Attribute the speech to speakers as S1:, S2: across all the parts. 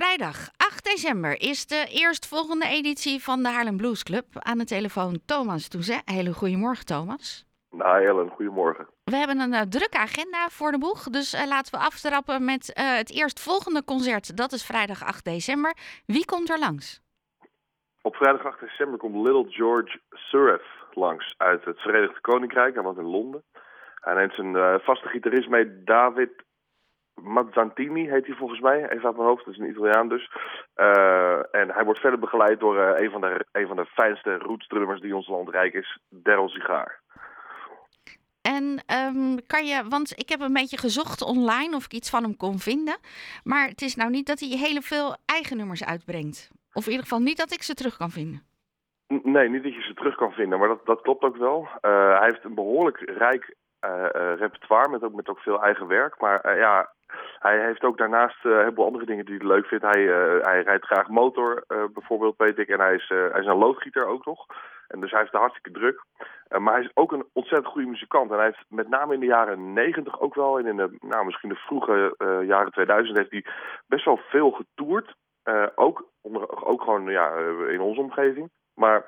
S1: Vrijdag 8 december is de eerstvolgende editie van de Haarlem Blues Club. Aan de telefoon Thomas Toezet. Hele goedemorgen Thomas.
S2: Nou Ellen, goedemorgen.
S1: We hebben een uh, drukke agenda voor de boeg, dus uh, laten we aftrappen met uh, het eerstvolgende concert. Dat is vrijdag 8 december. Wie komt er langs?
S2: Op vrijdag 8 december komt Little George Suref langs uit het Verenigd Koninkrijk. Hij was in Londen. Hij neemt zijn vaste gitarist mee, David Mazzantini heet hij volgens mij, even uit mijn hoofd, dat is een Italiaan dus. Uh, en hij wordt verder begeleid door uh, een, van de, een van de fijnste rootsdrummers die ons land rijk is, Daryl Sigaar.
S1: En um, kan je, want ik heb een beetje gezocht online of ik iets van hem kon vinden. Maar het is nou niet dat hij hele veel eigen nummers uitbrengt. Of in ieder geval niet dat ik ze terug kan vinden.
S2: Nee, niet dat je ze terug kan vinden, maar dat, dat klopt ook wel. Uh, hij heeft een behoorlijk rijk repertoire met ook, met ook veel eigen werk. Maar ja, hij heeft ook daarnaast uh, een heleboel andere dingen die hij leuk vindt. Hij, uh, hij rijdt graag motor, uh, bijvoorbeeld, weet ik. En hij is, hij is een loodgieter ook nog. En dus hij heeft het hartstikke druk. maar hij is ook een ontzettend goede muzikant. En hij heeft met name in de jaren negentig ook wel... en in de, nou, misschien de vroege jaren 2000 heeft hij best wel veel getoerd. ook, onder, ook gewoon ja, in onze omgeving. Maar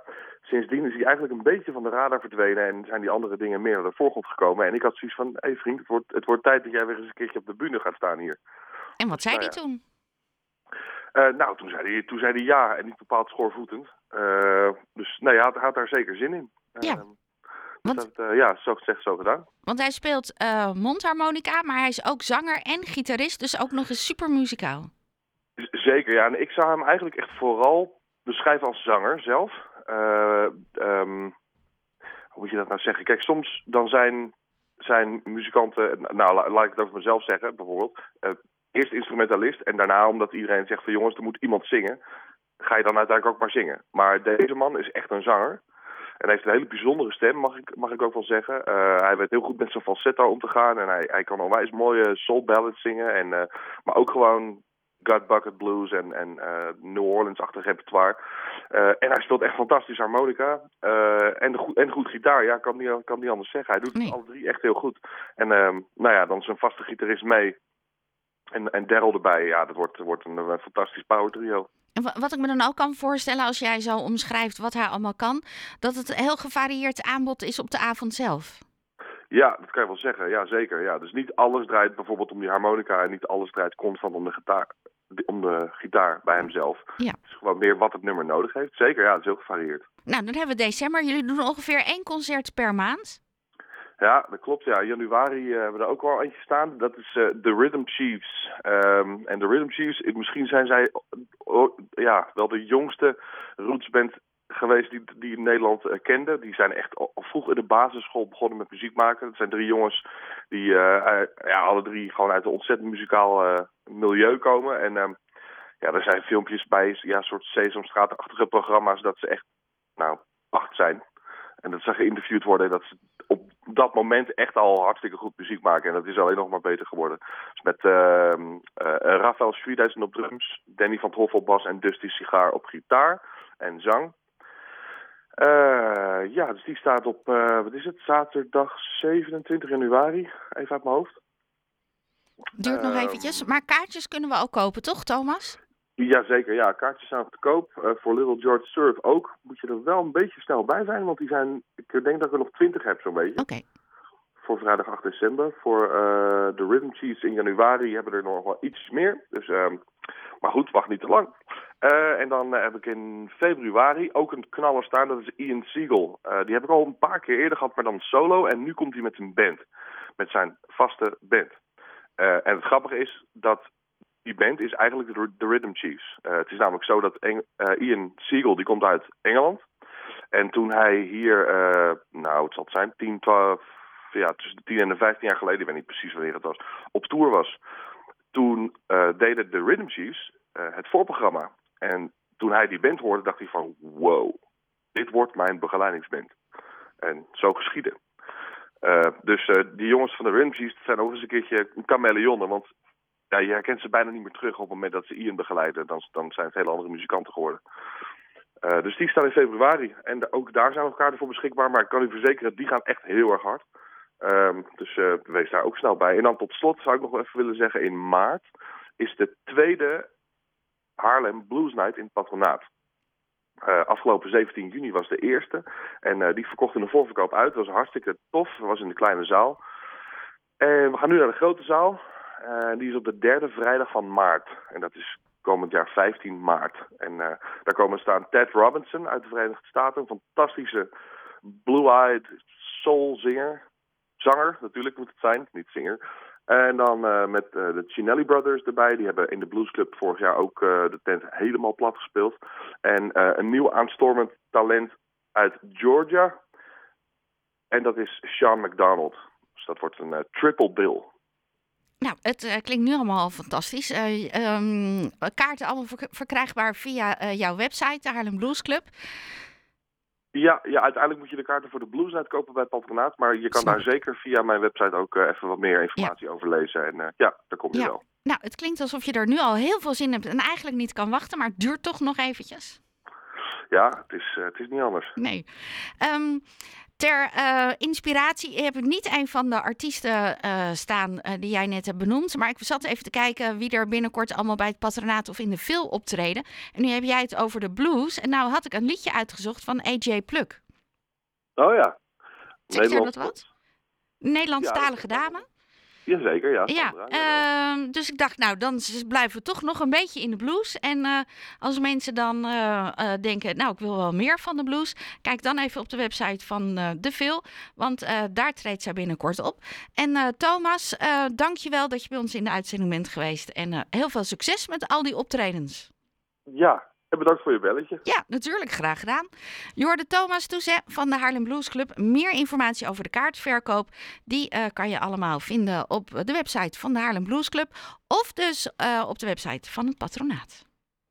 S2: sindsdien is hij eigenlijk een beetje van de radar verdwenen en zijn die andere dingen meer naar de voorgrond gekomen. En ik had zoiets van, hé hey vriend, het wordt, het wordt tijd dat jij weer eens een keertje op de bühne gaat staan hier.
S1: En wat zei hij nou ja. toen?
S2: Uh, nou, toen zei, hij, toen zei hij ja en niet bepaald schoorvoetend. Uh, dus nee, hij had, had daar zeker zin in.
S1: Ja.
S2: Uh,
S1: want,
S2: dat, ja, zo gezegd, zo gedaan.
S1: Want hij speelt mondharmonica, maar hij is ook zanger en gitarist, dus ook nog eens super muzikaal.
S2: Zeker, ja. En ik zou hem eigenlijk echt vooral beschrijven als zanger zelf. Uh, um, hoe moet je dat nou zeggen? Kijk, soms dan zijn, zijn muzikanten, nou laat ik het over mezelf zeggen bijvoorbeeld, uh, eerst instrumentalist en daarna omdat iedereen zegt van jongens, er moet iemand zingen, ga je dan uiteindelijk ook maar zingen. Maar deze man is echt een zanger. En hij heeft een hele bijzondere stem, mag ik, mag ik ook wel zeggen. Uh, hij weet heel goed met zijn falsetto om te gaan. En hij, hij kan onwijs mooie soul ballads zingen. En, maar ook gewoon Gut Bucket Blues en, en uh, New Orleans-achtig repertoire. Uh, en hij speelt echt fantastisch harmonica. Uh, en, de goed, en goed gitaar, ja, kan niet, kan niet anders zeggen. Hij doet nee. alle drie echt heel goed. En nou ja, dan zijn vaste gitarist mee. En, en Daryl erbij, ja, dat wordt, wordt een, een fantastisch power trio.
S1: En wat ik me dan ook kan voorstellen als jij zo omschrijft wat hij allemaal kan, dat het een heel gevarieerd aanbod is op de avond zelf.
S2: Ja, dat kan je wel zeggen. Ja, zeker. Ja. Dus niet alles draait bijvoorbeeld om die harmonica en niet alles draait constant om de gitaar, om de gitaar bij hemzelf.
S1: Ja.
S2: Het is gewoon meer wat het nummer nodig heeft. Zeker, ja, het is heel gevarieerd.
S1: Nou, dan hebben we december. Jullie doen ongeveer één concert per maand.
S2: Ja, dat klopt. Ja. In januari uh, hebben we er ook wel eentje staan. Dat is uh, The Rhythm Chiefs. Um, en de Rhythm Chiefs, misschien zijn zij oh, ja, wel de jongste rootsband geweest die, die in Nederland uh, kende. Die zijn echt al vroeg in de basisschool begonnen met muziek maken. Het zijn drie jongens die uh, ja, alle drie gewoon uit een ontzettend muzikaal milieu komen. En uh, ja, er zijn filmpjes bij, ja, soort Sesamstraat-achtige programma's dat ze echt, nou, acht zijn. En dat ze geïnterviewd worden dat ze op dat moment echt al hartstikke goed muziek maken. En dat is alleen nog maar beter geworden. Dus met uh, uh, Rafael Schwiedhuizen op drums, Danny van Troffel bas en Dusty Sigaar op gitaar en zang. Uh, ja, dus die staat op, uh, wat is het, zaterdag 27 januari, even uit mijn hoofd.
S1: Duurt nog
S2: Uh,
S1: eventjes, maar kaartjes kunnen we ook kopen, toch Thomas?
S2: Jazeker, ja, kaartjes zijn te koop. Uh, voor Little George Surf ook. Moet je er wel een beetje snel bij zijn, want die zijn, ik denk dat ik er nog 20 heb zo'n beetje.
S1: Oké.
S2: Voor vrijdag 8 december. Voor uh, de Rhythm Cheese in januari hebben er nog wel iets meer. Dus, uh, maar goed, wacht niet te lang. Uh, en dan uh, heb ik in februari ook een knaller staan, dat is Ian Siegel. Die heb ik al een paar keer eerder gehad, maar dan solo. En nu komt hij met zijn band, met zijn vaste band. en het grappige is dat die band is eigenlijk de, de Rhythm Chiefs. het is namelijk zo dat Eng Ian Siegel, die komt uit Engeland. En toen hij hier, nou het zal het zijn, 10, 12, ja, tussen de 10 en de 15 jaar geleden, ik weet niet precies wanneer het was, op tour was. Toen deden de Rhythm Chiefs het voorprogramma. En toen hij die band hoorde, dacht hij van... wow, dit wordt mijn begeleidingsband. En zo geschiedde. Uh, dus die jongens van de Rhythm zijn ook eens een keertje chameleonnen. Want ja, je herkent ze bijna niet meer terug op het moment dat ze Ian begeleiden. Dan, dan zijn het hele andere muzikanten geworden. Dus die staan in februari. En ook daar zijn nog kaarten voor beschikbaar. Maar ik kan u verzekeren, die gaan echt heel erg hard. Um, dus wees daar ook snel bij. En dan tot slot zou ik nog even willen zeggen... in maart is de tweede Haarlem Blues Night in het patronaat. Uh, afgelopen 17 juni was de eerste. En uh, die verkocht in de voorverkoop uit. Dat was hartstikke tof. Dat was in de kleine zaal. En we gaan nu naar de grote zaal. Die is op de derde vrijdag van maart. En dat is komend jaar 15 maart. En daar komen staan Ted Robinson uit de Verenigde Staten. Een fantastische blue-eyed soulzinger. Zanger natuurlijk moet het zijn, niet zinger. En dan uh, met uh, de Chinelli Brothers erbij. Die hebben in de Blues Club vorig jaar ook uh, de tent helemaal plat gespeeld. En een nieuw aanstormend talent uit Georgia. En dat is Sean McDonald. Dus dat wordt een triple bill.
S1: Nou, het klinkt nu allemaal fantastisch. Um, kaarten allemaal verkrijgbaar via jouw website, de Haarlem Blues Club.
S2: Ja, ja, uiteindelijk moet je de kaarten voor de blues uitkopen bij het patronaat. Maar je kan daar zeker via mijn website ook uh, even wat meer informatie ja. over lezen. En uh, ja, daar kom je
S1: ja.
S2: wel.
S1: Nou, het klinkt alsof je er nu al heel veel zin in hebt en eigenlijk niet kan wachten. Maar het duurt toch nog eventjes.
S2: Ja, het is, uh, het is niet anders.
S1: Nee. Um, ter uh, inspiratie heb ik niet een van de artiesten uh, staan uh, die jij net hebt benoemd. Maar ik zat even te kijken wie er binnenkort allemaal bij het patronaat of in de film optreden. En nu heb jij het over de blues. En nou had ik een liedje uitgezocht van AJ Pluk.
S2: Oh ja.
S1: Zeg je dat wat? Nederlandstalige ja, dame?
S2: Jazeker, ja.
S1: Ja, uh, dus ik dacht, nou, dan blijven we toch nog een beetje in de blues. En uh, als mensen dan uh, uh, denken, nou, ik wil wel meer van de blues, kijk dan even op de website van De Veel, want daar treedt zij binnenkort op. En Thomas, dank je wel dat je bij ons in de uitzending bent geweest. En heel veel succes met al die optredens.
S2: Ja, en bedankt voor je belletje.
S1: Ja, natuurlijk. Graag gedaan. Jorde Thomas Toezet van de Haarlem Blues Club. Meer informatie over de kaartverkoop, die uh, kan je allemaal vinden op de website van de Haarlem Blues Club. Of dus uh, op de website van het patronaat.